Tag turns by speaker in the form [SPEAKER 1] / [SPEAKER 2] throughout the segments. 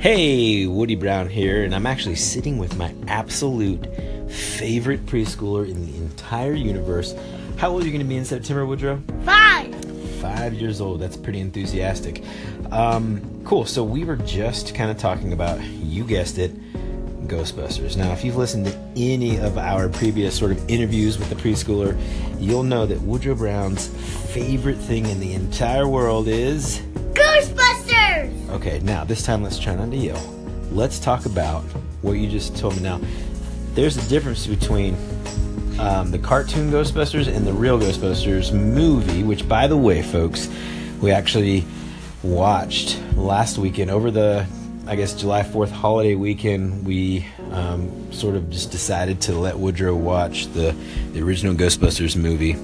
[SPEAKER 1] Hey, Woody Brown here, and I'm actually sitting with my absolute favorite preschooler in the entire universe. How old are you going to be in September, Woodrow?
[SPEAKER 2] Five.
[SPEAKER 1] Five years old. That's pretty enthusiastic. Um, cool. So we were just kind of talking about, you guessed it, Ghostbusters. Now, if you've listened to any of our previous sort of interviews with the preschooler, you'll know that Woodrow Brown's favorite thing in the entire world is.
[SPEAKER 2] Ghostbusters!
[SPEAKER 1] Okay, now this time let's try not to yell. Let's talk about what you just told me. Now, there's a difference between um, the cartoon Ghostbusters and the real Ghostbusters movie, which, by the way, folks, we actually watched last weekend over the, I guess, July 4th holiday weekend. We um, sort of just decided to let Woodrow watch the, the original Ghostbusters movie.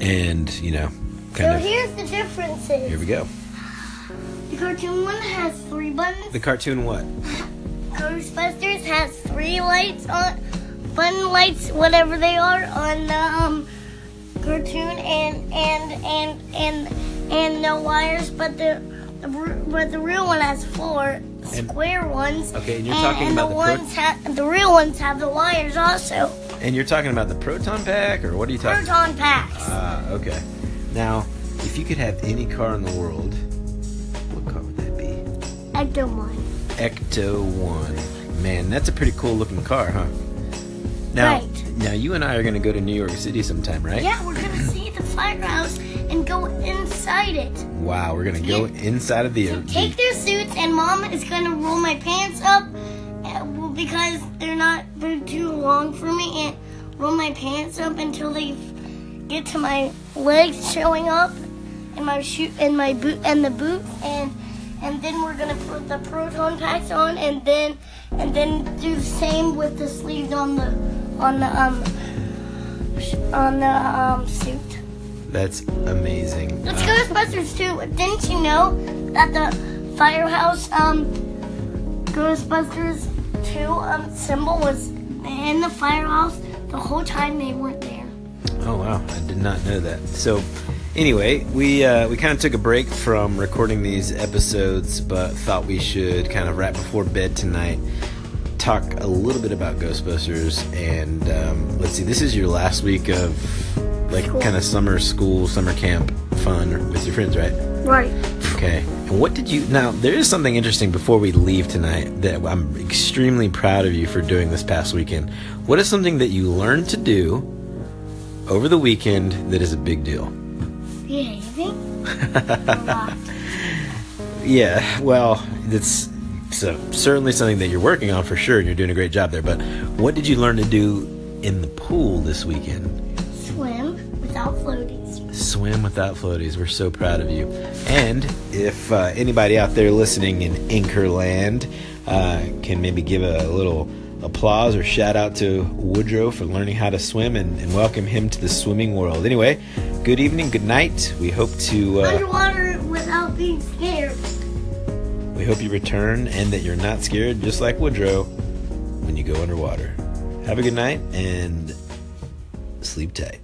[SPEAKER 1] And, you know,
[SPEAKER 2] So
[SPEAKER 1] kind of.
[SPEAKER 2] here's the differences.
[SPEAKER 1] Here we go.
[SPEAKER 2] The cartoon one has three buttons.
[SPEAKER 1] The cartoon what?
[SPEAKER 2] Ghostbusters has three lights on, button lights, whatever they are, on the um, cartoon, and and and and and no wires. But the, the but the real one has four square ones.
[SPEAKER 1] Okay, and you're
[SPEAKER 2] and,
[SPEAKER 1] talking
[SPEAKER 2] and
[SPEAKER 1] about
[SPEAKER 2] the
[SPEAKER 1] the
[SPEAKER 2] ones ha- the real ones have the wires also.
[SPEAKER 1] And you're talking about the proton pack, or what are you talking?
[SPEAKER 2] Proton packs.
[SPEAKER 1] Ah, okay. Now, if you could have any car in the world, Ecto
[SPEAKER 2] 1.
[SPEAKER 1] Ecto 1. Man, that's a pretty cool looking car, huh? Now,
[SPEAKER 2] right.
[SPEAKER 1] Now, you and I are going to go to New York City sometime, right?
[SPEAKER 2] Yeah, we're going to see the firehouse and go inside it.
[SPEAKER 1] Wow, we're going to go inside of the.
[SPEAKER 2] Take their suits, and mom is going to roll my pants up uh, because they're not they're too long for me and roll my pants up until they get to my legs showing up and my shoe and my boot and the boot and and then we're gonna put the proton packs on, and then and then do the same with the sleeves on the on the um on the um suit.
[SPEAKER 1] That's amazing.
[SPEAKER 2] It's
[SPEAKER 1] Uh,
[SPEAKER 2] Ghostbusters too. Didn't you know that the firehouse um Ghostbusters 2 um symbol was in the firehouse the whole time they weren't there?
[SPEAKER 1] Oh wow, I did not know that. So, anyway, we uh, we kind of took a break from recording these episodes, but thought we should kind of right before bed tonight talk a little bit about Ghostbusters. And um, let's see, this is your last week of like kind of summer school, summer camp fun with your friends, right?
[SPEAKER 2] Right.
[SPEAKER 1] Okay. And what did you now? There is something interesting before we leave tonight that I'm extremely proud of you for doing this past weekend. What is something that you learned to do over the weekend that is a big deal?
[SPEAKER 2] Behaving?
[SPEAKER 1] Yeah, well, it's so certainly something that you're working on for sure, and you're doing a great job there. But what did you learn to do in the pool this weekend?
[SPEAKER 2] Swim without floaties.
[SPEAKER 1] Swim without floaties. We're so proud of you. And if uh, anybody out there listening in Anchorland uh, can maybe give a little applause or shout out to Woodrow for learning how to swim and, and welcome him to the swimming world. Anyway, good evening, good night. We hope to uh,
[SPEAKER 2] Underwater without being scared.
[SPEAKER 1] we hope you return and that you're not scared, just like Woodrow, when you go underwater. Have a good night and sleep tight.